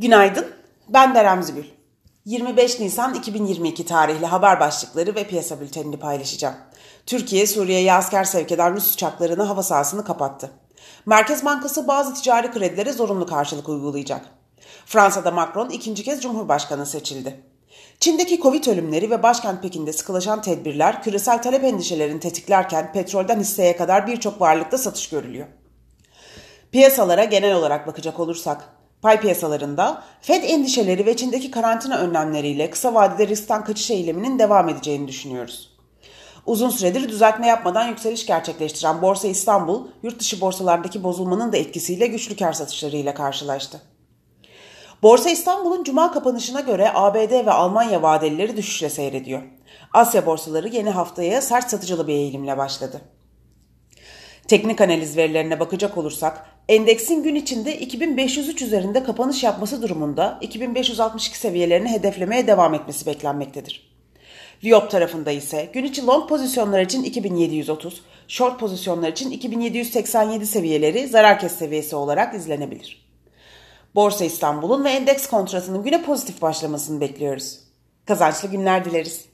Günaydın, ben Derem Zügül. 25 Nisan 2022 tarihli haber başlıkları ve piyasa bültenini paylaşacağım. Türkiye, Suriye'ye asker sevk eden Rus uçaklarını hava sahasını kapattı. Merkez Bankası bazı ticari kredilere zorunlu karşılık uygulayacak. Fransa'da Macron ikinci kez Cumhurbaşkanı seçildi. Çin'deki Covid ölümleri ve başkent Pekin'de sıkılaşan tedbirler küresel talep endişelerini tetiklerken petrolden hisseye kadar birçok varlıkta satış görülüyor. Piyasalara genel olarak bakacak olursak, pay piyasalarında Fed endişeleri ve Çin'deki karantina önlemleriyle kısa vadede riskten kaçış eğiliminin devam edeceğini düşünüyoruz. Uzun süredir düzeltme yapmadan yükseliş gerçekleştiren Borsa İstanbul, yurt dışı borsalardaki bozulmanın da etkisiyle güçlü kar satışlarıyla karşılaştı. Borsa İstanbul'un cuma kapanışına göre ABD ve Almanya vadelileri düşüşle seyrediyor. Asya borsaları yeni haftaya sert satıcılı bir eğilimle başladı. Teknik analiz verilerine bakacak olursak, endeksin gün içinde 2503 üzerinde kapanış yapması durumunda 2562 seviyelerini hedeflemeye devam etmesi beklenmektedir. Viyop tarafında ise gün içi long pozisyonlar için 2730, short pozisyonlar için 2787 seviyeleri zarar kes seviyesi olarak izlenebilir. Borsa İstanbul'un ve endeks kontratının güne pozitif başlamasını bekliyoruz. Kazançlı günler dileriz.